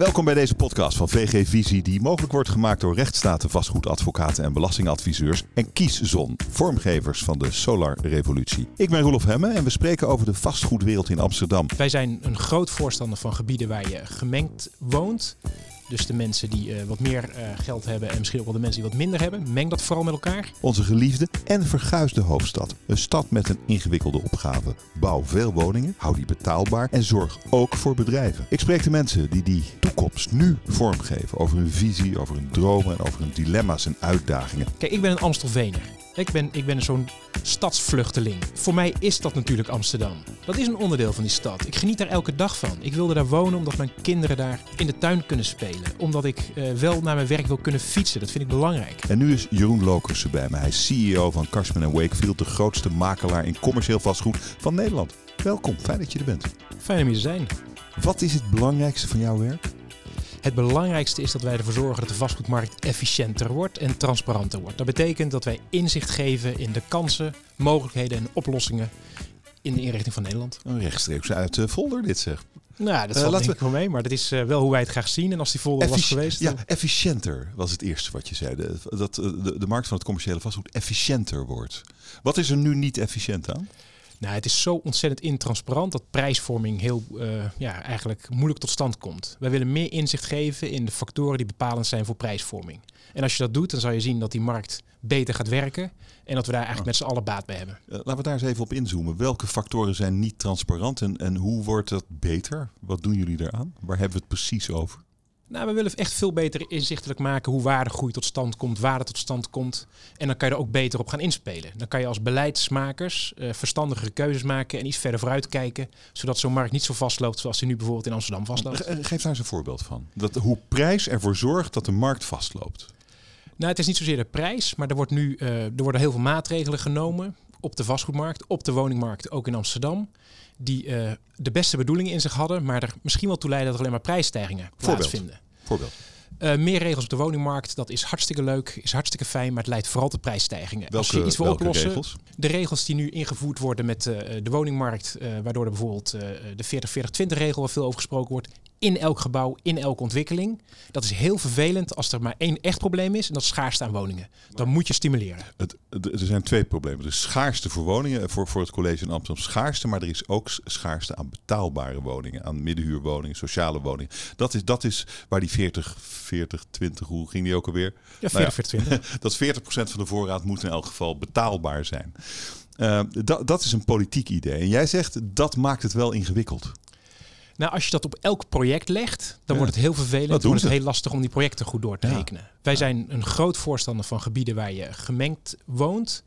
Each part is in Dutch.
Welkom bij deze podcast van VG Visie, die mogelijk wordt gemaakt door rechtsstaten, vastgoedadvocaten en belastingadviseurs en Kieszon, vormgevers van de Solar Revolutie. Ik ben Roelof Hemme en we spreken over de vastgoedwereld in Amsterdam. Wij zijn een groot voorstander van gebieden waar je gemengd woont. Dus de mensen die uh, wat meer uh, geld hebben en misschien ook wel de mensen die wat minder hebben. Meng dat vooral met elkaar. Onze geliefde en verguisde hoofdstad. Een stad met een ingewikkelde opgave. Bouw veel woningen, hou die betaalbaar en zorg ook voor bedrijven. Ik spreek de mensen die die toekomst nu vormgeven. Over hun visie, over hun dromen en over hun dilemma's en uitdagingen. Kijk, ik ben een Amstelveener. Ik ben, ik ben zo'n stadsvluchteling. Voor mij is dat natuurlijk Amsterdam. Dat is een onderdeel van die stad. Ik geniet daar elke dag van. Ik wilde daar wonen omdat mijn kinderen daar in de tuin kunnen spelen. Omdat ik uh, wel naar mijn werk wil kunnen fietsen. Dat vind ik belangrijk. En nu is Jeroen Lokersen bij me. Hij is CEO van Cashman Wakefield, de grootste makelaar in commercieel vastgoed van Nederland. Welkom, fijn dat je er bent. Fijn om hier te zijn. Wat is het belangrijkste van jouw werk? Het belangrijkste is dat wij ervoor zorgen dat de vastgoedmarkt efficiënter wordt en transparanter wordt. Dat betekent dat wij inzicht geven in de kansen, mogelijkheden en oplossingen in de inrichting van Nederland. Een rechtstreeks uit de folder dit zeg. Nou, dat valt uh, denk ik wel mee, maar dat is uh, wel hoe wij het graag zien. En als die folder was geweest... Ja, efficiënter was het eerste wat je zei. De, dat de, de markt van het commerciële vastgoed efficiënter wordt. Wat is er nu niet efficiënt aan? Nou, het is zo ontzettend intransparant dat prijsvorming heel uh, ja, eigenlijk moeilijk tot stand komt. Wij willen meer inzicht geven in de factoren die bepalend zijn voor prijsvorming. En als je dat doet, dan zal je zien dat die markt beter gaat werken en dat we daar eigenlijk met z'n allen baat bij hebben. Uh, laten we daar eens even op inzoomen. Welke factoren zijn niet transparant en, en hoe wordt dat beter? Wat doen jullie eraan? Waar hebben we het precies over? Nou, we willen echt veel beter inzichtelijk maken hoe waardegroei tot stand komt, waarde tot stand komt. En dan kan je er ook beter op gaan inspelen. Dan kan je als beleidsmakers uh, verstandigere keuzes maken en iets verder vooruit kijken, zodat zo'n markt niet zo vastloopt zoals die nu bijvoorbeeld in Amsterdam vastloopt. Geef daar eens een voorbeeld van. Dat, hoe prijs ervoor zorgt dat de markt vastloopt. Nou, het is niet zozeer de prijs, maar er, wordt nu, uh, er worden heel veel maatregelen genomen op de vastgoedmarkt, op de woningmarkt, ook in Amsterdam die uh, de beste bedoelingen in zich hadden, maar er misschien wel toe leiden dat er alleen maar prijsstijgingen plaatsvinden. Voorbeeld. Uh, meer regels op de woningmarkt, dat is hartstikke leuk, is hartstikke fijn, maar het leidt vooral tot prijsstijgingen. Welke, Als je iets wil oplossen, regels? de regels die nu ingevoerd worden met uh, de woningmarkt, uh, waardoor er bijvoorbeeld de 40-40-20 regel, waar veel over gesproken wordt, in elk gebouw, in elke ontwikkeling. Dat is heel vervelend als er maar één echt probleem is en dat is schaarste aan woningen. Dan moet je stimuleren. Het, er zijn twee problemen. Er is schaarste voor woningen, voor, voor het college in Amsterdam schaarste, maar er is ook schaarste aan betaalbare woningen, aan middenhuurwoningen, sociale woningen. Dat is, dat is waar die 40, 40, 20, hoe ging die ook alweer? Ja, 40, nou ja, 20. dat 40% van de voorraad moet in elk geval betaalbaar zijn. Uh, dat, dat is een politiek idee. En jij zegt dat maakt het wel ingewikkeld. Nou, als je dat op elk project legt, dan wordt het heel vervelend. Dan wordt het heel lastig om die projecten goed door te ja. rekenen. Wij zijn een groot voorstander van gebieden waar je gemengd woont.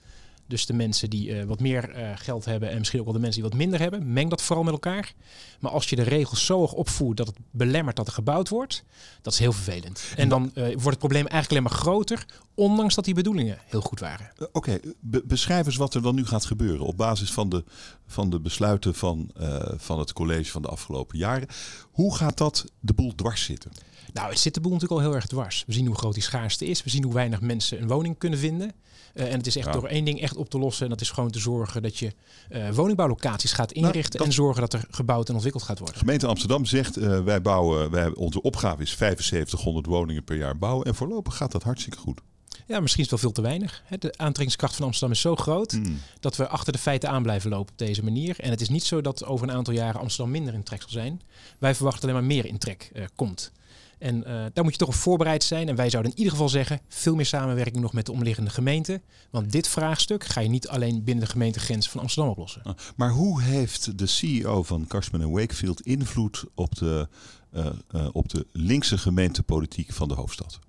Dus de mensen die uh, wat meer uh, geld hebben en misschien ook wel de mensen die wat minder hebben, meng dat vooral met elkaar. Maar als je de regels zo hoog opvoert dat het belemmert dat er gebouwd wordt, dat is heel vervelend. En dan uh, wordt het probleem eigenlijk alleen maar groter, ondanks dat die bedoelingen heel goed waren. Oké, okay. Be beschrijf eens wat er dan nu gaat gebeuren op basis van de, van de besluiten van, van het college van de afgelopen jaren. Hoe gaat dat de boel dwars zitten? Nou, het zit de boel natuurlijk al heel erg dwars. We zien hoe groot die schaarste is. We zien hoe weinig mensen een woning kunnen vinden. Uh, en het is echt ja. door één ding echt op te lossen. En dat is gewoon te zorgen dat je uh, woningbouwlocaties gaat inrichten. Nou, en zorgen dat er gebouwd en ontwikkeld gaat worden. De gemeente Amsterdam zegt, uh, wij bouwen, wij, onze opgave is 7500 woningen per jaar bouwen. En voorlopig gaat dat hartstikke goed. Ja, misschien is het wel veel te weinig. De aantrekkingskracht van Amsterdam is zo groot mm. dat we achter de feiten aan blijven lopen op deze manier. En het is niet zo dat over een aantal jaren Amsterdam minder in trek zal zijn. Wij verwachten alleen maar meer in trek komt. En uh, daar moet je toch op voorbereid zijn. En wij zouden in ieder geval zeggen, veel meer samenwerking nog met de omliggende gemeenten. Want dit vraagstuk ga je niet alleen binnen de gemeentegrens van Amsterdam oplossen. Ah, maar hoe heeft de CEO van Cashman Wakefield invloed op de, uh, uh, op de linkse gemeentepolitiek van de hoofdstad?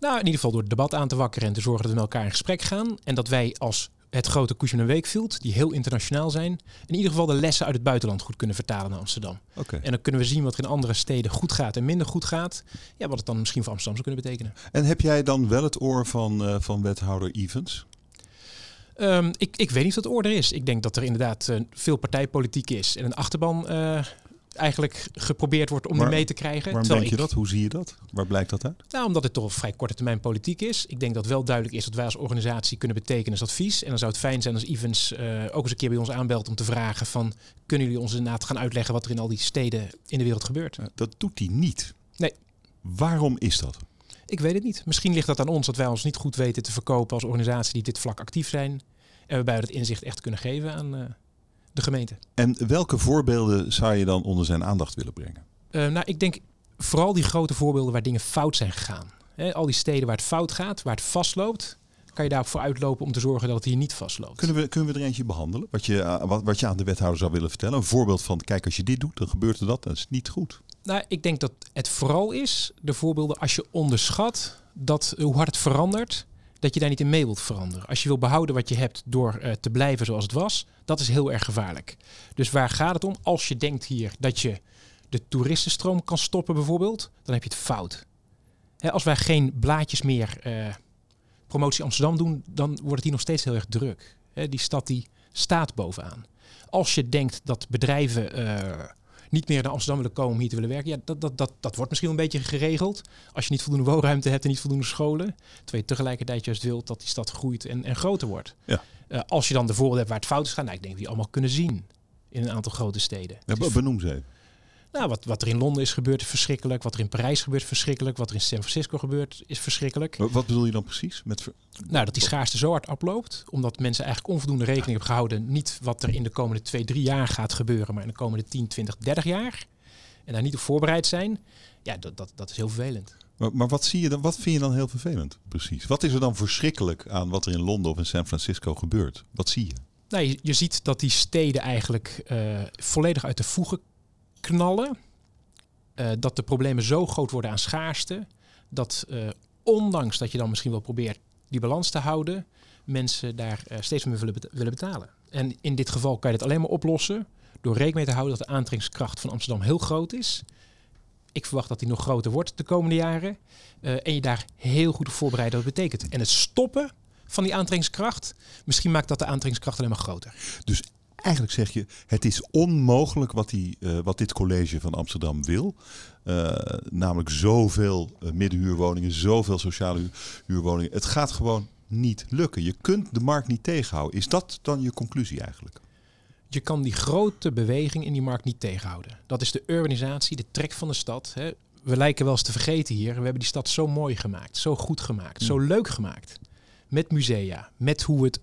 Nou, in ieder geval door het debat aan te wakkeren en te zorgen dat we met elkaar in gesprek gaan. En dat wij als het grote Cushman Wakefield, die heel internationaal zijn, in ieder geval de lessen uit het buitenland goed kunnen vertalen naar Amsterdam. Okay. En dan kunnen we zien wat er in andere steden goed gaat en minder goed gaat. Ja, wat het dan misschien voor Amsterdam zou kunnen betekenen. En heb jij dan wel het oor van, uh, van wethouder Evans? Um, ik, ik weet niet wat de orde is. Ik denk dat er inderdaad uh, veel partijpolitiek is en een achterban uh, eigenlijk geprobeerd wordt om Waar, mee te krijgen. Waarom denk je dat? Hoe zie je dat? Waar blijkt dat uit? Nou, omdat het toch vrij korte termijn politiek is. Ik denk dat wel duidelijk is dat wij als organisatie kunnen betekenen als advies. En dan zou het fijn zijn als Evans uh, ook eens een keer bij ons aanbelt om te vragen van... kunnen jullie ons inderdaad gaan uitleggen wat er in al die steden in de wereld gebeurt? dat doet hij niet. Nee. Waarom is dat? Ik weet het niet. Misschien ligt dat aan ons dat wij ons niet goed weten te verkopen als organisatie die dit vlak actief zijn. En waarbij we dat inzicht echt kunnen geven aan uh, de gemeente. En welke voorbeelden zou je dan onder zijn aandacht willen brengen? Uh, nou, ik denk vooral die grote voorbeelden waar dingen fout zijn gegaan. al die steden waar het fout gaat, waar het vastloopt, kan je daarvoor uitlopen om te zorgen dat het hier niet vastloopt. Kunnen we, kunnen we er eentje behandelen? Wat je, eh, wat, wat je aan de wethouder zou willen vertellen? Een voorbeeld van, kijk, als je dit doet, dan gebeurt er dat. Dat is niet goed. Nou, ik denk dat het vooral is, de voorbeelden, als je onderschat dat, hoe hard het verandert, dat je daar niet in mee wilt veranderen. Als je wil behouden wat je hebt door uh, te blijven zoals het was, dat is heel erg gevaarlijk. Dus waar gaat het om? Als je denkt hier dat je de toeristenstroom kan stoppen bijvoorbeeld, dan heb je het fout. als wij geen blaadjes meer uh, promotie Amsterdam doen, dan wordt het hier nog steeds heel erg druk. die stad die staat bovenaan. Als je denkt dat bedrijven uh, niet meer naar Amsterdam willen komen om hier te willen werken, ja, dat, dat, dat, dat wordt misschien een beetje geregeld. Als je niet voldoende woonruimte hebt en niet voldoende scholen. Terwijl je tegelijkertijd juist wilt dat die stad groeit en, en groter wordt. Ja. Uh, als je dan de voorbeelden hebt waar het fout is gaan, nou, ik denk dat die allemaal kunnen zien in een aantal grote steden. Ja, benoem ze even. Nou, wat, wat er in Londen is gebeurd is verschrikkelijk. Wat er in Parijs gebeurt is verschrikkelijk. Wat er in San Francisco gebeurt is verschrikkelijk. Wat bedoel je dan precies? Met nou, dat die schaarste zo hard oploopt. Omdat mensen eigenlijk onvoldoende rekening hebben gehouden. Niet wat er in de komende twee, drie jaar gaat gebeuren. Maar in de komende 10, 20, 30 jaar. En daar niet op voorbereid zijn. Ja, dat, dat, dat is heel vervelend. Maar, maar, wat, zie je dan, wat vind je dan heel vervelend? Precies. Wat is er dan verschrikkelijk aan wat er in Londen of in San Francisco gebeurt? Wat zie je? Nou, je, je ziet dat die steden eigenlijk uh, volledig uit de voegen knallen. Uh, dat de problemen zo groot worden aan schaarste. Dat uh, ondanks dat je dan misschien wel probeert die balans te houden, mensen daar uh, steeds meer willen, betalen. En in dit geval kan je het alleen maar oplossen door rekening mee te houden dat de aantrekkingskracht van Amsterdam heel groot is. Ik verwacht dat die nog groter wordt de komende jaren. en je daar heel goed op voorbereiden wat betekent. En het stoppen van die aantrekkingskracht, misschien maakt dat de aantrekkingskracht alleen maar groter. Dus eigenlijk zeg je, het is onmogelijk wat, die, uh, wat dit college van Amsterdam wil. Uh, namelijk zoveel uh, middenhuurwoningen, zoveel sociale huurwoningen. Het gaat gewoon niet lukken. Je kunt de markt niet tegenhouden. Is dat dan je conclusie eigenlijk? Je kan die grote beweging in die markt niet tegenhouden. Dat is de urbanisatie, de trek van de stad. Hè. We lijken wel eens te vergeten hier. We hebben die stad zo mooi gemaakt, zo goed gemaakt, zo mm. leuk gemaakt. Met musea, met hoe we het,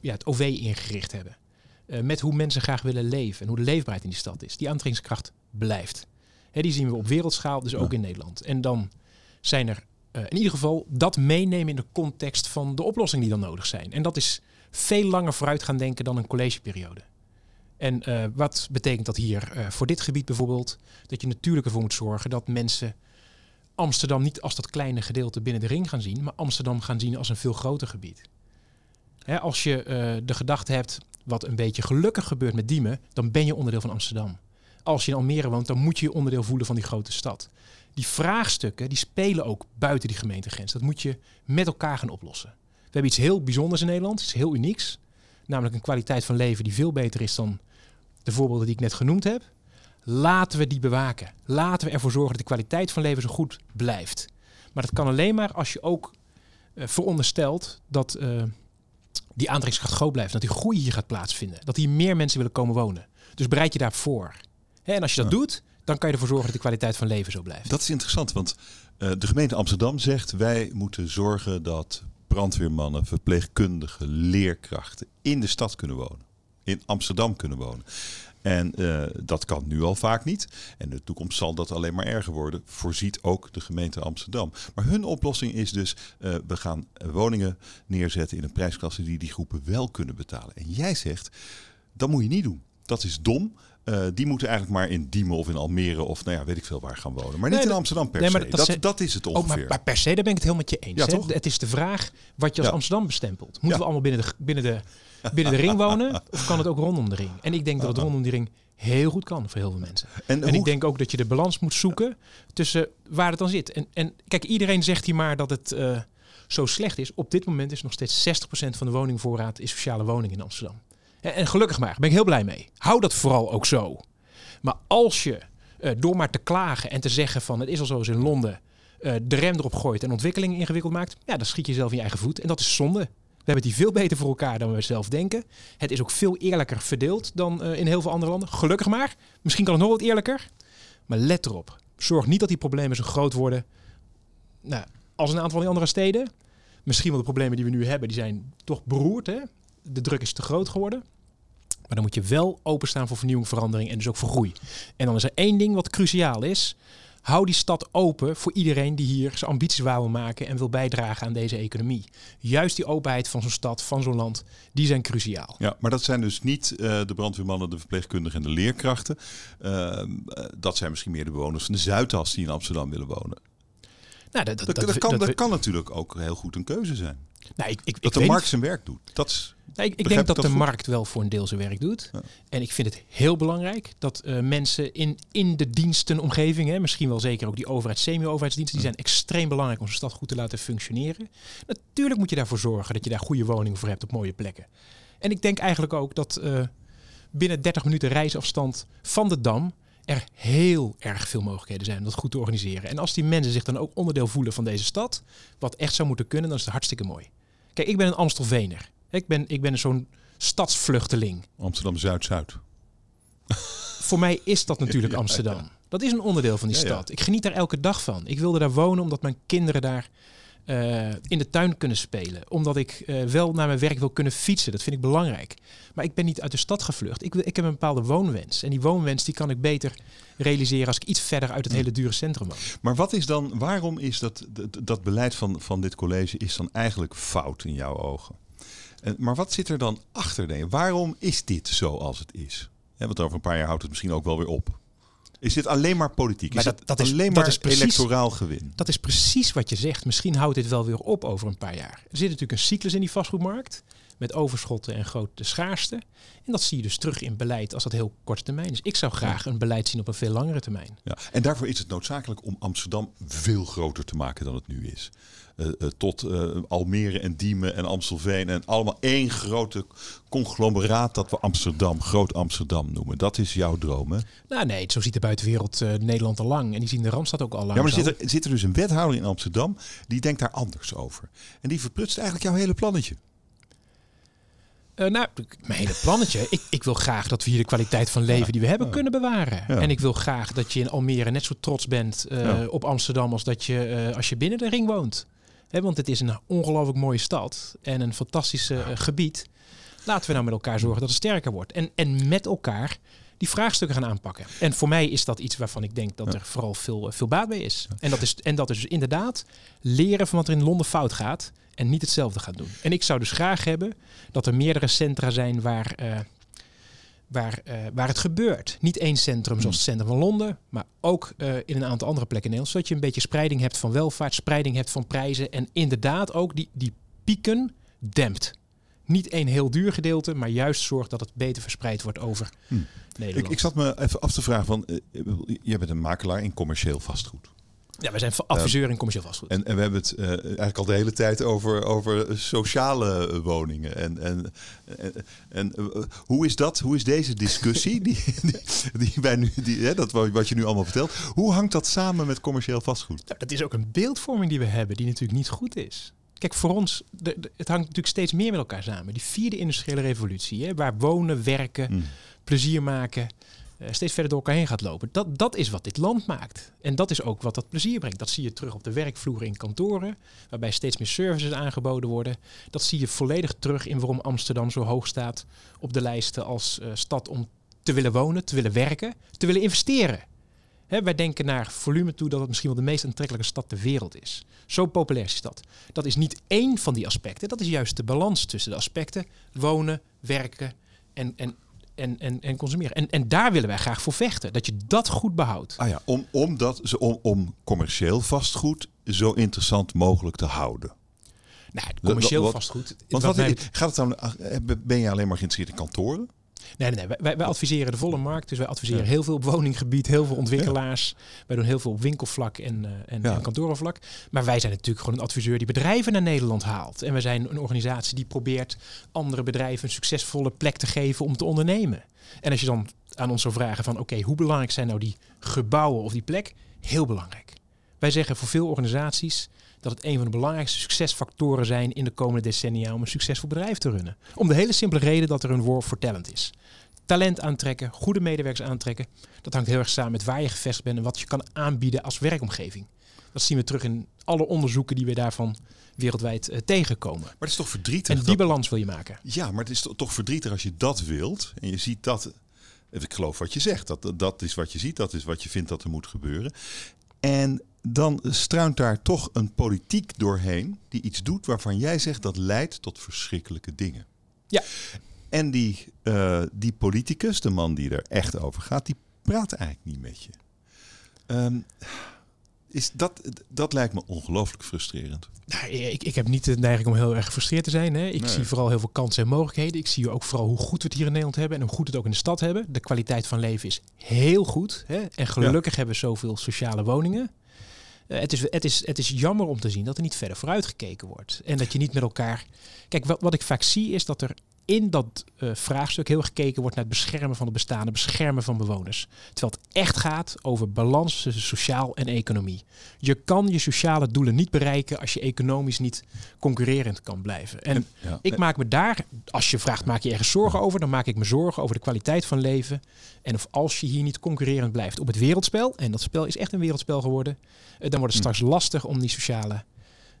ja, het OV ingericht hebben. Uh, met hoe mensen graag willen leven en hoe de leefbaarheid in die stad is. Die aantrekkingskracht blijft. Hè, die zien we op wereldschaal, dus ook in Nederland. En dan zijn er uh, in ieder geval dat meenemen in de context van de oplossingen die dan nodig zijn. En dat is veel langer vooruit gaan denken dan een collegeperiode. En uh, wat betekent dat hier voor dit gebied bijvoorbeeld? Dat je natuurlijk ervoor moet zorgen dat mensen Amsterdam niet als dat kleine gedeelte binnen de ring gaan zien, maar Amsterdam gaan zien als een veel groter gebied. Hè, als je de gedachte hebt, wat een beetje gelukkig gebeurt met Diemen, dan ben je onderdeel van Amsterdam. Als je in Almere woont, dan moet je je onderdeel voelen van die grote stad. Die vraagstukken die spelen ook buiten die gemeentegrens. Dat moet je met elkaar gaan oplossen. We hebben iets heel bijzonders in Nederland, iets heel unieks. Namelijk een kwaliteit van leven die veel beter is dan de voorbeelden die ik net genoemd heb. Laten we die bewaken. Laten we ervoor zorgen dat de kwaliteit van leven zo goed blijft. Maar dat kan alleen maar als je ook uh, veronderstelt dat uh, die aantrekkingskracht groot blijft. Dat die groei hier gaat plaatsvinden. Dat hier meer mensen willen komen wonen. Dus bereid je daarvoor. Hè, en als je dat doet, dan kan je ervoor zorgen dat de kwaliteit van leven zo blijft. Dat is interessant, want uh, de gemeente Amsterdam zegt... wij moeten zorgen dat brandweermannen, verpleegkundigen, leerkrachten... in de stad kunnen wonen. In Amsterdam kunnen wonen. En uh, dat kan nu al vaak niet. En de toekomst zal dat alleen maar erger worden. Voorziet ook de gemeente Amsterdam. Maar hun oplossing is dus: uh, we gaan woningen neerzetten in een prijsklasse die die groepen wel kunnen betalen. En jij zegt: dat moet je niet doen. Dat is dom. Uh, die moeten eigenlijk maar in Diemen of in Almere of nou ja, weet ik veel waar gaan wonen. Maar niet in Amsterdam per nee, maar se. Dat, dat, dat, is het ongeveer. Oh, maar, maar, per se, daar ben ik het helemaal met je eens. Ja, het is de vraag wat je als ja. Amsterdam bestempelt. Moeten ja. we allemaal binnen de, binnen de binnen de ring wonen of kan het ook rondom de ring? En ik denk dat het rondom die ring heel goed kan voor heel veel mensen. En, en ik denk ook dat je de balans moet zoeken tussen waar het dan zit. En, en kijk, iedereen zegt hier maar dat het uh, zo slecht is. Op dit moment is nog steeds 60% van de woningvoorraad is sociale woningen in Amsterdam. En, gelukkig maar, ben ik heel blij mee. Hou dat vooral ook zo. Maar als je uh, door maar te klagen en te zeggen van het is al zo als in Londen, uh, de rem erop gooit en ontwikkelingen ingewikkeld maakt, ja, dan schiet je zelf in je eigen voet. En dat is zonde. We hebben die veel beter voor elkaar dan we zelf denken. Het is ook veel eerlijker verdeeld dan uh, in heel veel andere landen. Gelukkig maar. Misschien kan het nog wat eerlijker. Maar let erop. Zorg niet dat die problemen zo groot worden nou, als een aantal van die andere steden. Misschien wel de problemen die we nu hebben, die zijn toch beroerd. Hè? De druk is te groot geworden. Maar dan moet je wel openstaan voor vernieuwing, verandering en dus ook voor groei. En dan is er één ding wat cruciaal is. Hou die stad open voor iedereen die hier zijn ambities wou maken en wil bijdragen aan deze economie. Juist die openheid van zo'n stad, van zo'n land, die zijn cruciaal. Ja, maar dat zijn dus niet uh, de brandweermannen, de verpleegkundigen en de leerkrachten. Uh, dat zijn misschien meer de bewoners van de Zuidas die in Amsterdam willen wonen. Nou, dat, dat, dat, kan, dat, kan natuurlijk ook heel goed een keuze zijn. Nou, ik, ik, dat de markt zijn werk doet. Dat is, nou, ik, ik denk dat, de markt wel voor een deel zijn werk doet. En ik vind het heel belangrijk dat uh, mensen in, in de dienstenomgeving, hè, misschien wel zeker ook die overheids, semi-overheidsdiensten, die zijn extreem belangrijk om zo'n stad goed te laten functioneren. Natuurlijk moet je daarvoor zorgen dat je daar goede woningen voor hebt op mooie plekken. En ik denk eigenlijk ook dat uh, binnen 30 minuten reisafstand van de Dam er heel erg veel mogelijkheden zijn om dat goed te organiseren. En als die mensen zich dan ook onderdeel voelen van deze stad, wat echt zou moeten kunnen, dan is het hartstikke mooi. Kijk, ik ben een Amstelvener. Ik ben, ik ben zo'n stadsvluchteling. Amsterdam Zuid-Zuid. Voor mij is dat natuurlijk Amsterdam. Dat is een onderdeel van die stad. Ik geniet daar elke dag van. Ik wilde daar wonen omdat mijn kinderen daar uh, in de tuin kunnen spelen. Omdat ik uh, wel naar mijn werk wil kunnen fietsen. Dat vind ik belangrijk. Maar ik ben niet uit de stad gevlucht. Ik, ik heb een bepaalde woonwens. En die woonwens die kan ik beter realiseren als ik iets verder uit het hele dure centrum woon. Maar wat is dan, waarom is dat, dat, dat beleid van, van dit college is dan eigenlijk fout in jouw ogen? En, maar wat zit er dan achter? Waarom is dit zoals het is? Ja, want over een paar jaar houdt het misschien ook wel weer op. Is dit alleen maar politiek? Is dat, dat is, alleen maar is precies, electoraal gewin? Dat is precies wat je zegt. Misschien houdt dit wel weer op over een paar jaar. Er zit natuurlijk een cyclus in die vastgoedmarkt. Met overschotten en grote schaarste. En dat zie je dus terug in beleid als dat heel korte termijn is. Ik zou graag een beleid zien op een veel langere termijn. Ja, en daarvoor is het noodzakelijk om Amsterdam veel groter te maken dan het nu is. Uh, uh, tot uh, Almere en Diemen en Amstelveen. En allemaal één grote conglomeraat dat we Amsterdam, Groot Amsterdam noemen. Dat is jouw droom, hè? Nou nee, zo ziet de buitenwereld Nederland al lang. En die zien de Randstad ook al lang. Ja, maar zit, er zit er dus een wethouder in Amsterdam die denkt daar anders over. En die verprutst eigenlijk jouw hele plannetje. Uh, nou, mijn hele plannetje. ik, ik wil graag dat we hier de kwaliteit van leven die we hebben kunnen bewaren. En ik wil graag dat je in Almere net zo trots bent uh, op Amsterdam als dat je uh, als je binnen de ring woont. He, want het is een ongelooflijk mooie stad en een fantastisch gebied. Laten we nou met elkaar zorgen dat het sterker wordt. En, en met elkaar die vraagstukken gaan aanpakken. En voor mij is dat iets waarvan ik denk dat er vooral veel, veel baat bij is. En, dat is. en dat is dus inderdaad leren van wat er in Londen fout gaat en niet hetzelfde gaat doen. En ik zou dus graag hebben dat er meerdere centra zijn waar, uh, waar, uh, waar het gebeurt. Niet één centrum zoals het centrum van Londen, maar ook uh, in een aantal andere plekken in Nederland. Zodat je een beetje spreiding hebt van welvaart, spreiding hebt van prijzen en inderdaad ook die, die pieken dempt. Niet één heel duur gedeelte, maar juist zorgt dat het beter verspreid wordt over hm. Nederland. Ik, ik zat me even af te vragen van, jij bent een makelaar in commercieel vastgoed. Ja, we zijn adviseur in commercieel vastgoed. En, en we hebben het uh, eigenlijk al de hele tijd over, over sociale woningen. En, en, en, en uh, hoe is dat? Hoe is deze discussie die, die, die wij nu, die, hè, dat wat je nu allemaal vertelt, hoe hangt dat samen met commercieel vastgoed? Nou, dat is ook een beeldvorming die we hebben, die natuurlijk niet goed is. Kijk, voor ons, de, de, het hangt natuurlijk steeds meer met elkaar samen. Die vierde industriële revolutie, hè, waar wonen, werken, hmm. plezier maken, uh, steeds verder door elkaar heen gaat lopen. Dat, dat is wat dit land maakt. En dat is ook wat dat plezier brengt. Dat zie je terug op de werkvloer in kantoren, waarbij steeds meer services aangeboden worden. Dat zie je volledig terug in waarom Amsterdam zo hoog staat op de lijsten als uh, stad om te willen wonen, te willen werken, te willen investeren. Hè, wij denken naar volume toe dat het misschien wel de meest aantrekkelijke stad ter wereld is. Zo populair is die stad. Dat is niet één van die aspecten. Dat is juist de balans tussen de aspecten wonen, werken en, en en, en, en consumeren. En, en daar willen wij graag voor vechten. Dat je dat goed behoudt. Ah ja, om, om, dat, om, om commercieel vastgoed zo interessant mogelijk te houden. Nou, commercieel vastgoed. Want wat, gaat het dan, ben je alleen maar geïnteresseerd in kantoren? Nee, nee, nee. Wij, wij, adviseren de volle markt. Dus wij adviseren heel veel op woninggebied, heel veel ontwikkelaars. Wij doen heel veel op winkelvlak en, uh, en, ja. en, kantorenvlak. Maar wij zijn natuurlijk gewoon een adviseur die bedrijven naar Nederland haalt. En wij zijn een organisatie die probeert andere bedrijven een succesvolle plek te geven om te ondernemen. En als je dan aan ons zou vragen van oké, hoe belangrijk zijn nou die gebouwen of die plek? Heel belangrijk. Wij zeggen voor veel organisaties dat het een van de belangrijkste succesfactoren zijn in de komende decennia om een succesvol bedrijf te runnen. Om de hele simpele reden dat er een war for talent is. talent aantrekken, goede medewerkers aantrekken. Dat hangt heel erg samen met waar je gevestigd bent en wat je kan aanbieden als werkomgeving. Dat zien we terug in alle onderzoeken die we daarvan wereldwijd uh, tegenkomen. Maar het is toch verdrietig? En die balans wil je maken. Ja, maar het is toch verdrietig als je dat wilt en je ziet dat. Ik geloof wat je zegt. Dat, dat is wat je ziet, dat is wat je vindt dat er moet gebeuren. En dan struint daar toch een politiek doorheen die iets doet waarvan jij zegt dat leidt tot verschrikkelijke dingen. Ja. En die, uh, die politicus, de man die er echt over gaat, die praat eigenlijk niet met je. Um, is dat, dat lijkt me ongelooflijk frustrerend. Nou, ik, ik heb niet de neiging om heel erg gefrustreerd te zijn. Hè. Ik zie vooral heel veel kansen en mogelijkheden. Ik zie ook vooral hoe goed we het hier in Nederland hebben en hoe goed het ook in de stad hebben. De kwaliteit van leven is heel goed. Hè. En gelukkig hebben we zoveel sociale woningen. Uh, het, is, het, is, het is jammer om te zien dat er niet verder vooruit gekeken wordt. En dat je niet met elkaar. Kijk, wat, wat ik vaak zie is dat er in dat uh, vraagstuk heel gekeken wordt naar het beschermen van het bestaande, beschermen van bewoners. Terwijl het echt gaat over balans tussen sociaal en economie. Je kan je sociale doelen niet bereiken als je economisch niet concurrerend kan blijven. En ik maak me daar, als je vraagt, maak je ergens zorgen over, dan maak ik me zorgen over de kwaliteit van leven. En of als je hier niet concurrerend blijft op het wereldspel, en dat spel is echt een wereldspel geworden, uh, dan wordt het hm. straks lastig om die sociale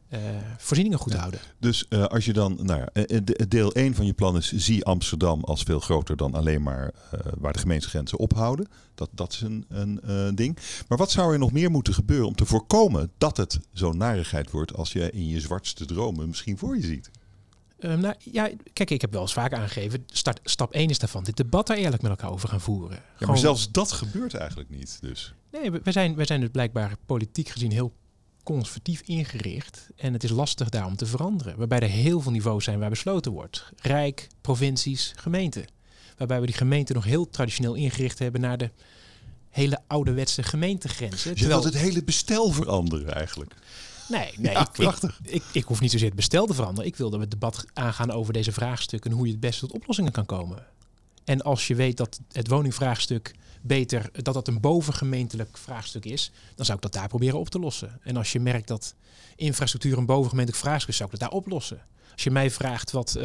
uh, voorzieningen goed houden. Dus uh, als je dan, nou ja, eh, deel 1 van je plan is, zie Amsterdam als veel groter dan alleen maar uh, waar de gemeentegrenzen ophouden. Dat, dat is een, een ding. Maar wat zou er nog meer moeten gebeuren om te voorkomen dat het zo'n narigheid wordt als je in je zwartste dromen misschien voor je ziet? Um, nou ja, kijk, ik heb wel eens vaak aangegeven, start, stap 1 is daarvan, dit debat daar eerlijk met elkaar over gaan voeren. Ja, maar zelfs dat gebeurt eigenlijk niet. Dus. Nee, we zijn, we zijn dus blijkbaar politiek gezien heel conservatief ingericht en het is lastig daarom te veranderen. Waarbij er heel veel niveaus zijn waar besloten wordt. Rijk, provincies, gemeenten. Waarbij we die gemeenten nog heel traditioneel ingericht hebben naar de hele ouderwetse gemeentegrenzen. Je terwijl... wilt het hele bestel veranderen eigenlijk. Nee, nee ja, ik, ik, ik, ik, hoef niet zozeer het bestel te veranderen. Ik wil dat we het debat aangaan over deze vraagstukken en hoe je het beste tot oplossingen kan komen. En als je weet dat het woningvraagstuk beter dat dat een bovengemeentelijk vraagstuk is, dan zou ik dat daar proberen op te lossen. En als je merkt dat infrastructuur een bovengemeentelijk vraagstuk is, zou ik dat daar oplossen. Als je mij vraagt wat, uh,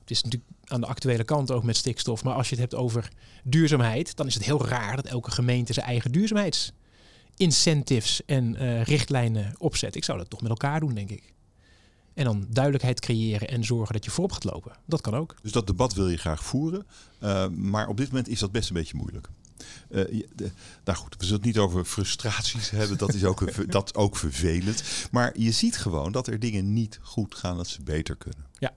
het is natuurlijk aan de actuele kant ook met stikstof, maar als je het hebt over duurzaamheid, dan is het heel raar dat elke gemeente zijn eigen duurzaamheidsincentives en uh, richtlijnen opzet. Ik zou dat toch met elkaar doen, denk ik. En dan duidelijkheid creëren en zorgen dat je voorop gaat lopen. Dat kan ook. Dus dat debat wil je graag voeren. Uh, maar op dit moment is dat best een beetje moeilijk. Uh, de, nou goed, we zullen het niet over frustraties hebben. Dat is ook, dat ook vervelend. Maar je ziet gewoon dat er dingen niet goed gaan, dat ze beter kunnen. Ja.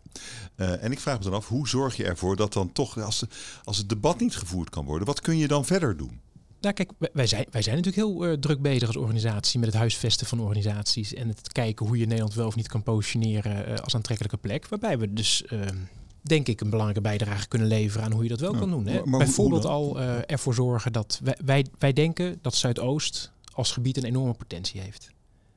Uh, en ik vraag me dan af, hoe zorg je ervoor dat dan toch, als, als het debat niet gevoerd kan worden, wat kun je dan verder doen? Nou, kijk, wij zijn, wij zijn natuurlijk heel uh, druk bezig als organisatie met het huisvesten van organisaties en het kijken hoe je Nederland wel of niet kan positioneren uh, als aantrekkelijke plek. Waarbij we dus ehm, denk ik, een belangrijke bijdrage kunnen leveren aan hoe je dat wel kan doen. Hè? Bijvoorbeeld al uh, ervoor zorgen dat wij, wij, wij denken dat Zuidoost als gebied een enorme potentie heeft.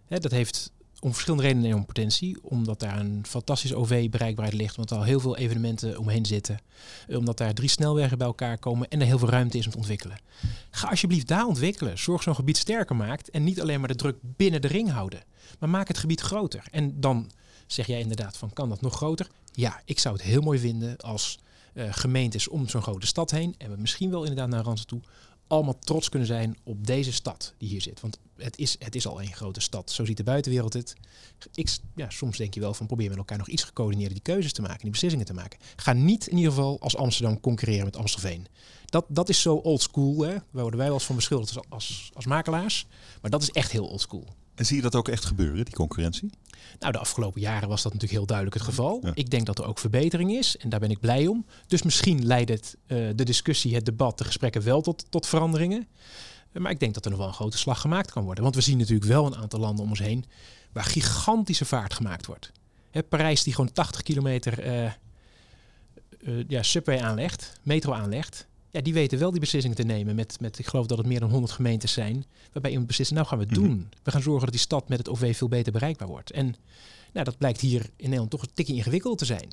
Hè, dat heeft om verschillende redenen een enorme potentie. Omdat daar een fantastische OV-bereikbaarheid ligt. Omdat er al heel veel evenementen omheen zitten. Omdat daar drie snelwegen bij elkaar komen. En er heel veel ruimte is om te ontwikkelen. Ga alsjeblieft daar ontwikkelen. Zorg zo'n gebied sterker maakt. En niet alleen maar de druk binnen de ring houden. Maar maak het gebied groter. En dan zeg jij inderdaad van kan dat nog groter? Ja, ik zou het heel mooi vinden als uh, gemeentes om zo'n grote stad heen, en we misschien wel inderdaad naar Randstad toe, allemaal trots kunnen zijn op deze stad die hier zit. Want het is, het is al een grote stad. Zo ziet de buitenwereld het. Ik, ja, soms denk je wel van probeer met elkaar nog iets gecoördineerde die keuzes te maken, die beslissingen te maken. Ga niet in ieder geval als Amsterdam concurreren met Amstelveen. Dat, dat is zo old school. Hè? Waar worden wij wel eens van beschuldigd als, als, als makelaars. Maar dat is echt heel old school. En zie je dat ook echt gebeuren, die concurrentie? Nou, de afgelopen jaren was dat natuurlijk heel duidelijk het geval. Ik denk dat er ook verbetering is en daar ben ik blij om. Dus misschien leidt het, uh, de discussie, het debat, de gesprekken wel tot, tot veranderingen. maar ik denk dat er nog wel een grote slag gemaakt kan worden. Want we zien natuurlijk wel een aantal landen om ons heen waar gigantische vaart gemaakt wordt. Hè, Parijs die gewoon 80 kilometer uh, ja, subway aanlegt, metro aanlegt ja, die weten wel die beslissingen te nemen. Met, met, ik geloof dat het meer dan 100 gemeentes zijn. Waarbij iemand beslissen, nou gaan we het mhm. doen. We gaan zorgen dat die stad met het OV veel beter bereikbaar wordt. En nou, dat blijkt hier in Nederland toch een tikje ingewikkeld te zijn.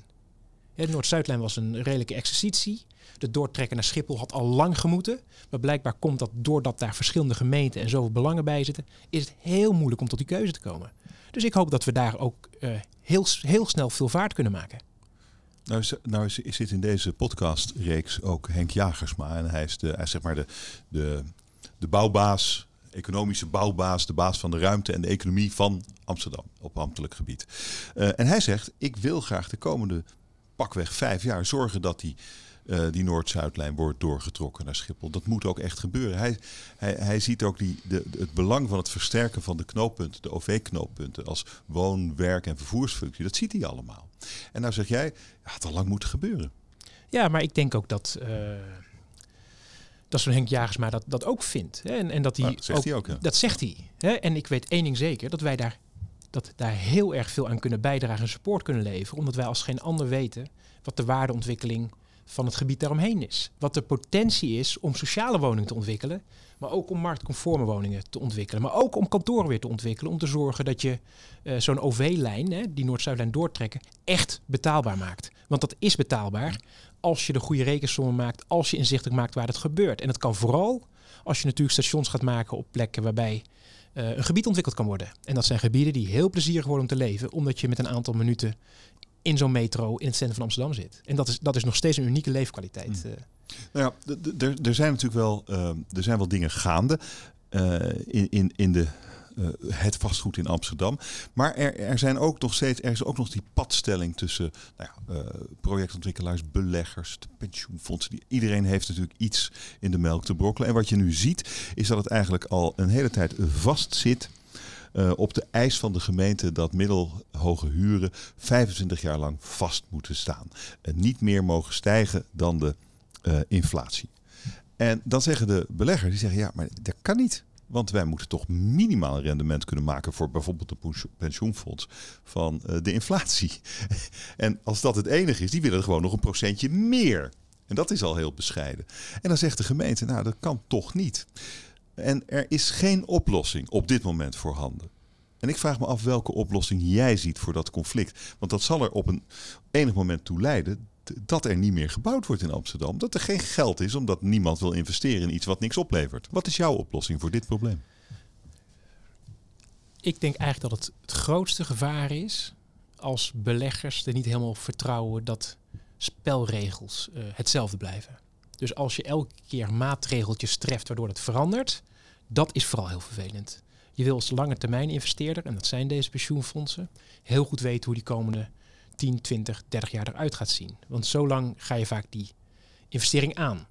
de Noord-Zuidlijn was een redelijke exercitie. De doortrekken naar Schiphol had al lang gemoeten. Maar blijkbaar komt dat doordat daar verschillende gemeenten en zoveel belangen bij zitten, is het heel moeilijk om tot die keuze te komen. Dus ik hoop dat we daar ook uh, heel, heel snel veel vaart kunnen maken. Nou, nou zit in deze podcastreeks ook Henk Jagersma. En hij is, de, hij is zeg maar de, de, de bouwbaas, economische bouwbaas, de baas van de ruimte en de economie van Amsterdam op ambtelijk gebied. Uh, en hij zegt, ik wil graag de komende pakweg vijf jaar zorgen dat die uh, die Noord-Zuidlijn wordt doorgetrokken naar Schiphol. Dat moet ook echt gebeuren. Hij, hij, hij ziet ook die, de, het belang van het versterken van de knooppunten, de OV-knooppunten, als woon-, werk- en vervoersfunctie. Dat ziet hij allemaal. En nou zeg jij, ja, het al lang moeten gebeuren. Ja, maar ik denk ook dat. Uh, dat zo'n Henk Jagersma dat, dat ook vindt. Hè? En, en dat hij dat zegt ook, hij ook. Ja. Dat zegt hij. Hè? En ik weet één ding zeker: dat wij daar, dat daar heel erg veel aan kunnen bijdragen en support kunnen leveren. Omdat wij als geen ander weten wat de waardeontwikkeling van het gebied daaromheen is. Wat de potentie is om sociale woningen te ontwikkelen, maar ook om marktconforme woningen te ontwikkelen. Maar ook om kantoren weer te ontwikkelen, om te zorgen dat je uh, zo'n OV-lijn, die Noord-Zuidlijn doortrekken, echt betaalbaar maakt. Want dat is betaalbaar als je de goede rekensommen maakt, als je inzichtelijk maakt waar het gebeurt. En dat kan vooral als je natuurlijk stations gaat maken op plekken waarbij uh, een gebied ontwikkeld kan worden. En dat zijn gebieden die heel plezierig worden om te leven, omdat je met een aantal minuten in zo'n metro in het centrum van Amsterdam zit. En dat is, dat is nog steeds een unieke leefkwaliteit. Mm. Nou ja, er zijn natuurlijk wel, uh, er zijn wel dingen gaande uh, in, in, in de, uh, het vastgoed in Amsterdam. Maar er, er, zijn ook nog steeds, er is ook nog die padstelling tussen nou ja, projectontwikkelaars, beleggers, de pensioenfondsen. Die, iedereen heeft natuurlijk iets in de melk te brokkelen. En wat je nu ziet, is dat het eigenlijk al een hele tijd vast zit uh, op de eis van de gemeente dat middelhoge huren 25 jaar lang vast moeten staan. En niet meer mogen stijgen dan de uh, inflatie. En dan zeggen de beleggers, die zeggen ja, maar dat kan niet. Want wij moeten toch minimaal rendement kunnen maken voor bijvoorbeeld de pensioenfonds van uh, de inflatie. en als dat het enige is, die willen gewoon nog een procentje meer. En dat is al heel bescheiden. En dan zegt de gemeente, nou dat kan toch niet. En er is geen oplossing op dit moment voorhanden. En ik vraag me af welke oplossing jij ziet voor dat conflict. Want dat zal er op een enig moment toe leiden dat er niet meer gebouwd wordt in Amsterdam. Dat er geen geld is omdat niemand wil investeren in iets wat niks oplevert. Wat is jouw oplossing voor dit probleem? Ik denk eigenlijk dat het het grootste gevaar is als beleggers er niet helemaal vertrouwen dat spelregels uh, hetzelfde blijven. Dus als je elke keer maatregeltjes treft waardoor het verandert, dat is vooral heel vervelend. Je wil als lange termijn investeerder, en dat zijn deze pensioenfondsen, heel goed weten hoe die komende 10, 20, 30 jaar eruit gaat zien. Want zo lang ga je vaak die investering aan.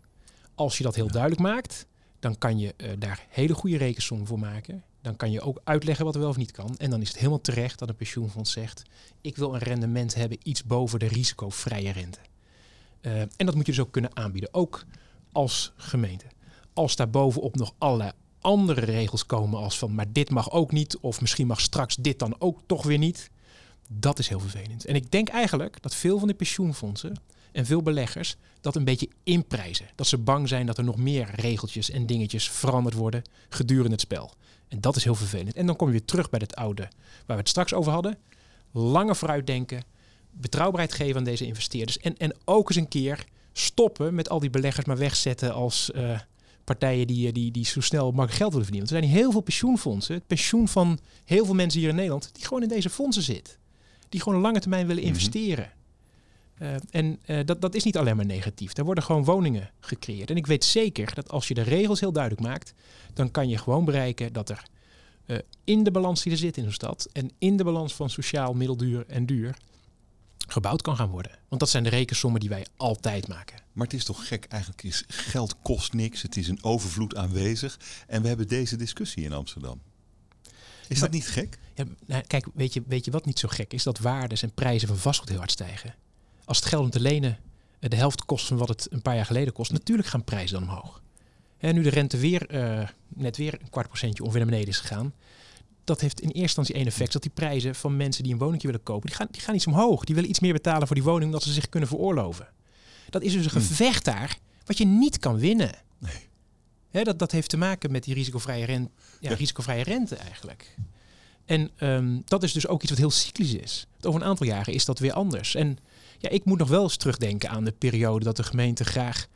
Als je dat heel duidelijk maakt, dan kan je uh, daar hele goede rekensommen voor maken. Dan kan je ook uitleggen wat er wel of niet kan. En dan is het helemaal terecht dat een pensioenfonds zegt: ik wil een rendement hebben iets boven de risicovrije rente. Uh, en dat moet je dus ook kunnen aanbieden, ook als gemeente. Als daar bovenop nog allerlei andere regels komen als van maar dit mag ook niet of misschien mag straks dit dan ook toch weer niet. Dat is heel vervelend. En ik denk eigenlijk dat veel van de pensioenfondsen en veel beleggers dat een beetje inprijzen. Dat ze bang zijn dat er nog meer regeltjes en dingetjes veranderd worden gedurende het spel. En dat is heel vervelend. En dan kom je weer terug bij het oude waar we het straks over hadden. Langer vooruitdenken, betrouwbaarheid geven aan deze investeerders. En, en ook eens een keer stoppen met al die beleggers maar wegzetten als uh, partijen die, eh, die, die zo snel makkelijk geld willen verdienen. Want er zijn heel veel pensioenfondsen, het pensioen van heel veel mensen hier in Nederland, die gewoon in deze fondsen zit. Die gewoon lange termijn willen mhm. investeren. Uh, en uh, dat, dat is niet alleen maar negatief. Er worden gewoon woningen gecreëerd. En ik weet zeker dat als je de regels heel duidelijk maakt, dan kan je gewoon bereiken dat er uh, in de balans die er zit in een stad en in de balans van sociaal, middelduur en duur, gebouwd kan gaan worden. Want dat zijn de rekensommen die wij altijd maken. Maar het is toch gek, eigenlijk is geld kost niks, het is een overvloed aanwezig en we hebben deze discussie in Amsterdam. Is dat niet gek? Ja, nou, kijk, weet je, weet je wat niet zo gek is? Dat waardes en prijzen van vastgoed heel hard stijgen. Als het geld om te lenen eh, de helft kost van wat het een paar jaar geleden kost, natuurlijk gaan prijzen dan omhoog. En nu de rente weer uh, net weer een kwart procentje ongeveer naar beneden is gegaan, dat heeft in eerste instantie één effect. Dat die prijzen van mensen die een woningje willen kopen, die gaan, die gaan iets omhoog. Die willen iets meer betalen voor die woning omdat ze zich kunnen veroorloven. Dat is dus een hmm. gevecht daar wat je niet kan winnen. Nee. dat, dat heeft te maken met die risicovrije, rente, ja, risicovrije rente eigenlijk. En um, dat is dus ook iets wat heel cyclisch is. Over een aantal jaren is dat weer anders. En ja, ik moet nog wel eens terugdenken aan de periode dat de gemeente graag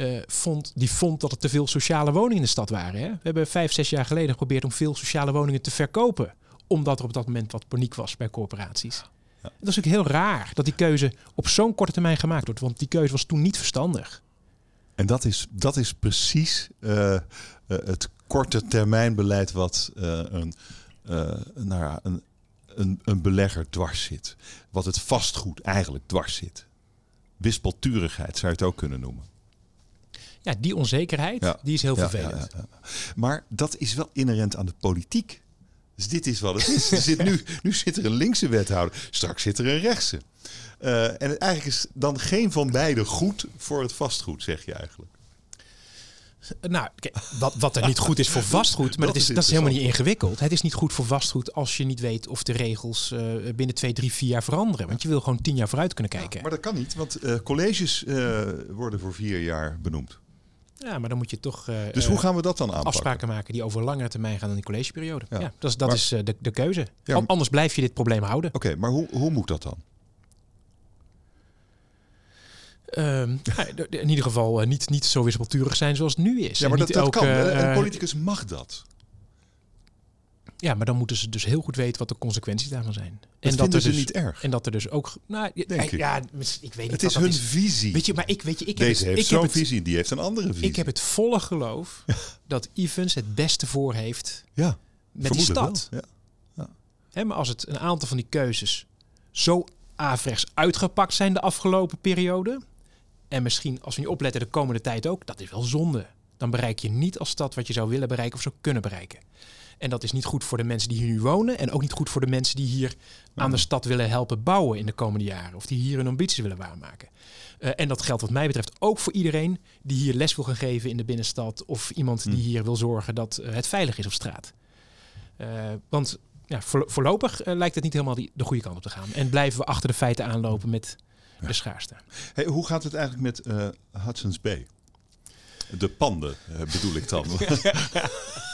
uh, vond, die vond dat er te veel sociale woningen in de stad waren. Hè? We hebben vijf, zes jaar geleden geprobeerd om veel sociale woningen te verkopen. Omdat er op dat moment wat paniek was bij corporaties. Dat is natuurlijk heel raar dat die keuze op zo'n korte termijn gemaakt wordt. Want die keuze was toen niet verstandig. En dat is, dat is precies uh, uh, het korte termijn beleid wat een, nou ja, een, een, een belegger dwars zit. Wat het vastgoed eigenlijk dwars zit. Wispelturigheid zou je het ook kunnen noemen. Ja, die onzekerheid, die is heel vervelend. Ja, maar dat is wel inherent aan de politiek. Dus dit is wat het is. Er zit nu, nu zit er een linkse wethouder, straks zit er een rechtse. Uh, en eigenlijk is dan geen van beide goed voor het vastgoed, zeg je eigenlijk. Nou, wat, wat er niet goed is voor vastgoed, maar dat, is, dat is helemaal niet ingewikkeld. Het is niet goed voor vastgoed als je niet weet of de regels uh, binnen twee, drie, vier jaar veranderen. Want je wil gewoon tien jaar vooruit kunnen kijken. Ja, maar dat kan niet, want uh, colleges worden voor vier jaar benoemd. Ja, maar dan moet je toch. dus hoe gaan we dat dan aanpakken? Afspraken maken die over langere termijn gaan dan die collegeperiode. Ja, ja dat is, dat is de, de keuze. Ja, Anders blijf je dit probleem houden. Oké, maar hoe, hoe moet dat dan? Um, in ieder geval niet, niet zo wispelturig zijn zoals het nu is. Ja, maar dat, dat elke, kan. Een politicus mag dat. Ja, maar dan moeten ze dus heel goed weten wat de consequenties daarvan zijn. Dat en dat er dus, niet erg. En dat er dus ook. Nou, Denk ja, ik. ik weet niet. Het is hun visie. Weet je, maar ik weet je, ik Deze heb heeft zo'n visie, die heeft een andere visie. Ik heb het volle geloof dat Evans het beste voor heeft. Ja, met die stad. Ja. Ja. Hè, maar als het een aantal van die keuzes zo averechts uitgepakt zijn de afgelopen periode, en misschien als we niet opletten de komende tijd ook, dat is wel zonde. Dan bereik je niet als stad wat je zou willen bereiken of zou kunnen bereiken. En dat is niet goed voor de mensen die hier nu wonen. En ook niet goed voor de mensen die hier aan de stad willen helpen bouwen in de komende jaren. Of die hier hun ambities willen waarmaken. Uh, en dat geldt wat mij betreft ook voor iedereen die hier les wil gaan geven in de binnenstad. Of iemand die hm. hier wil zorgen dat uh, het veilig is op straat. Uh, want ja, voorlopig lijkt het niet helemaal die, de goede kant op te gaan. En blijven we achter de feiten aanlopen met de schaarste. Hey, hoe gaat het eigenlijk met Hudson's Bay? De panden bedoel ik dan.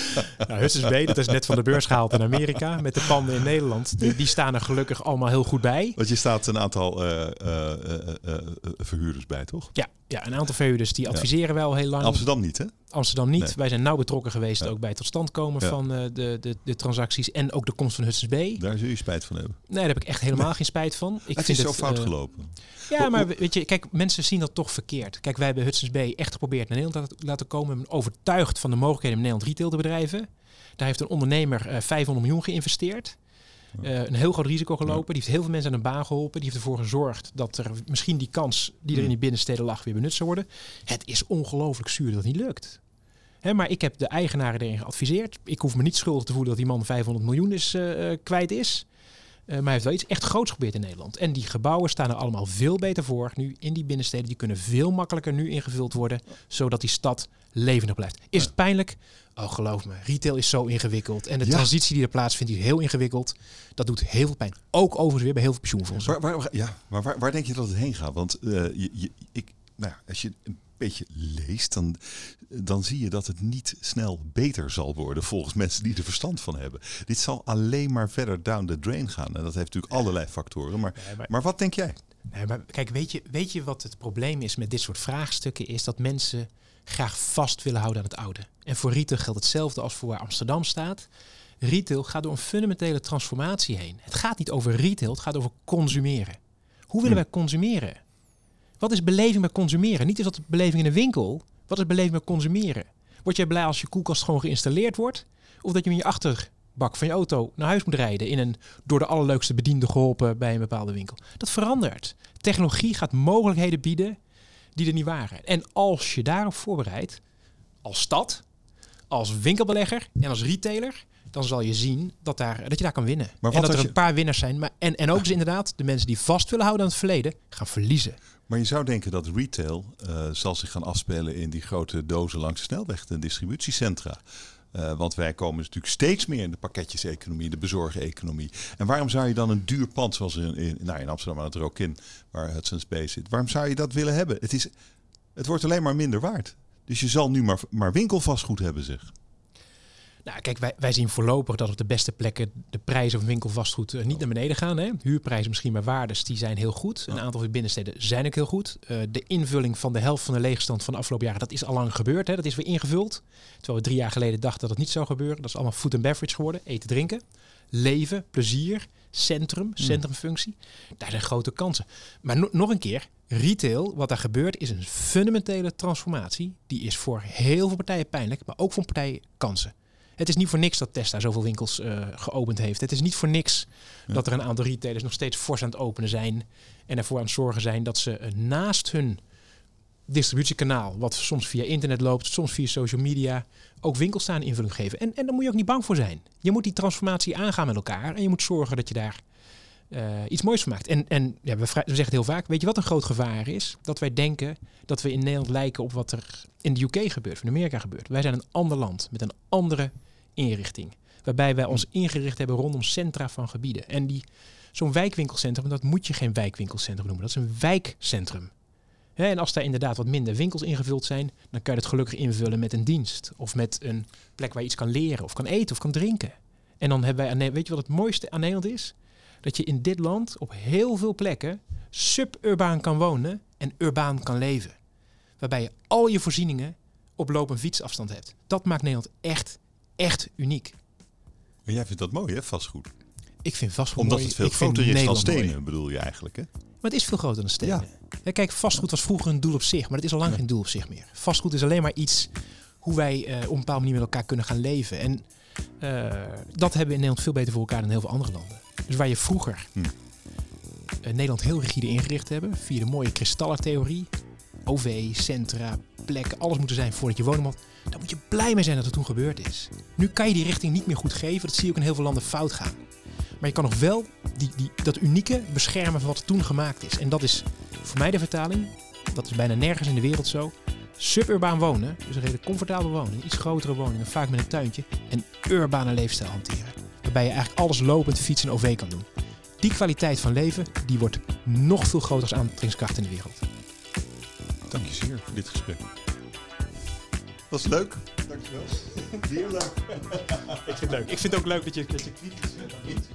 nou, Hudson's Bay, dat is net van de beurs gehaald in Amerika. Met de panden in Nederland. Die, die staan er gelukkig allemaal heel goed bij. Want je staat een aantal uh, verhuurders bij, toch? Ja, ja, een aantal verhuurders die adviseren wel heel lang. Amsterdam niet, hè? Amsterdam niet. Wij zijn nauw betrokken geweest ook bij het tot stand komen van uh, de, de, de transacties en ook de komst van Hudson's Bay. Daar zul je spijt van hebben. Nee, daar heb ik echt helemaal geen spijt van. Ik het vind is zo fout uh, gelopen. Ja, maar weet je, kijk, mensen zien dat toch verkeerd. Kijk, wij hebben Hudson's Bay echt geprobeerd naar Nederland te laten komen. We overtuigd van de mogelijkheden om Nederland retail te bedrijven. Daar heeft een ondernemer uh, 500 miljoen geïnvesteerd. Uh, een heel groot risico gelopen. Die heeft heel veel mensen aan de baan geholpen. Die heeft ervoor gezorgd dat er misschien die kans die er in die binnensteden lag weer benut zou worden. Het is ongelooflijk zuur dat het niet lukt. Hè, maar ik heb de eigenaren erin geadviseerd. Ik hoef me niet schuldig te voelen dat die man 500 miljoen is, uh, kwijt is. Uh, maar hij heeft wel iets echt groots gebeurd in Nederland. En die gebouwen staan er allemaal veel beter voor nu in die binnensteden. Die kunnen veel makkelijker nu ingevuld worden, zodat die stad levendig blijft. Is het pijnlijk? Oh, geloof me, retail is zo ingewikkeld. En de transitie die er plaatsvindt, is heel ingewikkeld. Dat doet heel veel pijn. Ook overigens weer bij heel veel pensioenfondsen. Waar, waar, ja, maar waar, waar denk je dat het heen gaat? Want uh, je, je, ik, nou, als je beetje leest, dan, dan zie je dat het niet snel beter zal worden volgens mensen die er verstand van hebben. Dit zal alleen maar verder down the drain gaan. En dat heeft natuurlijk allerlei factoren. Maar, nee, maar, maar, wat denk jij? Nee, maar kijk, weet je, weet je wat het probleem is met dit soort vraagstukken? Is dat mensen graag vast willen houden aan het oude. En voor retail geldt hetzelfde als voor waar Amsterdam staat. Retail gaat door een fundamentele transformatie heen. Het gaat niet over retail, het gaat over consumeren. Hoe willen hm. wij consumeren? Wat is beleving met consumeren? Niet is dat beleving in een winkel. Wat is beleving met consumeren? Word jij blij als je koelkast gewoon geïnstalleerd wordt? Of dat je in je achterbak van je auto naar huis moet rijden in een door de allerleukste bediende geholpen bij een bepaalde winkel? Dat verandert. Technologie gaat mogelijkheden bieden die er niet waren. En als je daarop voorbereidt, als stad, als winkelbelegger en als retailer, dan zal je zien dat, daar, dat je daar kan winnen. Maar en dat er een paar winnaars zijn. Maar, en, en ook dus inderdaad, de mensen die vast willen houden aan het verleden, gaan verliezen. Maar je zou denken dat retail uh, zal zich gaan afspelen in die grote dozen langs de snelweg en distributiecentra. Uh, want wij komen natuurlijk steeds meer in de pakketjeseconomie, de bezorgeconomie. En waarom zou je dan een duur pand zoals in, in, nou in Amsterdam aan het Rokin, waar Hudson Space zit, waarom zou je dat willen hebben? Het, is, het wordt alleen maar minder waard. Dus je zal nu maar, maar winkelvastgoed hebben, zeg. Nou, kijk, wij, wij zien voorlopig dat op de beste plekken de prijzen van winkelvastgoed uh, niet naar beneden gaan. Hè. Huurprijzen misschien, maar waardes, die zijn heel goed. Een aantal van de binnensteden zijn ook heel goed. Uh, de invulling van de helft van de leegstand van de afgelopen jaren, dat is al lang gebeurd. Hè. Dat is weer ingevuld. Terwijl we drie jaar geleden dachten dat het niet zou gebeuren. Dat is allemaal food and beverage geworden. Eten, drinken, leven, plezier, centrum, hmm. centrumfunctie. Daar zijn grote kansen. Maar no nog een keer, retail, wat daar gebeurt, is een fundamentele transformatie. Die is voor heel veel partijen pijnlijk, maar ook voor partijen kansen. Het is niet voor niks dat Tesla zoveel winkels uh, geopend heeft. Het is niet voor niks dat er een aantal retailers nog steeds fors aan het openen zijn. En ervoor aan het zorgen zijn dat ze uh, naast hun distributiekanaal, wat soms via internet loopt, soms via social media, ook winkels staan invulling geven. En, en daar moet je ook niet bang voor zijn. Je moet die transformatie aangaan met elkaar en je moet zorgen dat je daar uh, iets moois van maakt. En, en ja, we, we, zeggen het heel vaak, weet je wat een groot gevaar is? Dat wij denken dat we in Nederland lijken op wat er in de UK gebeurt, of in Amerika gebeurt. Wij zijn een ander land met een andere inrichting. Waarbij wij ons ingericht hebben rondom centra van gebieden. En die, zo'n wijkwinkelcentrum, dat moet je geen wijkwinkelcentrum noemen. Dat is een wijkcentrum. en als daar inderdaad wat minder winkels ingevuld zijn, dan kan je het gelukkig invullen met een dienst. Of met een plek waar je iets kan leren, of kan eten, of kan drinken. En dan hebben wij, weet je wat het mooiste aan Nederland is? Dat je in dit land op heel veel plekken suburbaan kan wonen en urbaan kan leven. Waarbij je al je voorzieningen op loop- fietsafstand hebt. Dat maakt Nederland echt echt uniek. Maar jij vindt dat mooi, hè, vastgoed? Ik vind vastgoed Omdat mooi. het veel ik groter is dan stenen, bedoel je eigenlijk, hè? Maar het is veel groter dan stenen. Ja. kijk, vastgoed was vroeger een doel op zich, maar het is al lang geen doel op zich meer. Vastgoed is alleen maar iets hoe wij uh, op een bepaalde manier met elkaar kunnen gaan leven. En uh, dat hebben we in Nederland veel beter voor elkaar dan heel veel andere landen. Dus waar je vroeger hm. uh, Nederland heel rigide ingericht hebben, via de mooie kristallentheorie, OV, centra, plekken, alles moet er zijn voordat je woning moet. Dan moet je blij mee zijn dat het toen gebeurd is. Nu kan je die richting niet meer goed geven. Dat zie je ook in heel veel landen fout gaan. Maar je kan nog wel die, die, dat unieke beschermen van wat toen gemaakt is. En dat is voor mij de vertaling. Dat is bijna nergens in de wereld zo. Suburbaan wonen, dus een redelijk comfortabel wonen, iets grotere woningen, vaak met een tuintje. En urbane leefstijl hanteren. Waarbij je eigenlijk alles lopend, fietsen en OV kan doen. Die kwaliteit van leven, die wordt nog veel groter als aantrekkingskracht in de wereld. Dank je zeer voor dit gesprek. Was leuk. Dankjewel. Heel leuk. ik vind het leuk. Ik vind het ook leuk dat je, dat je kritisch bent.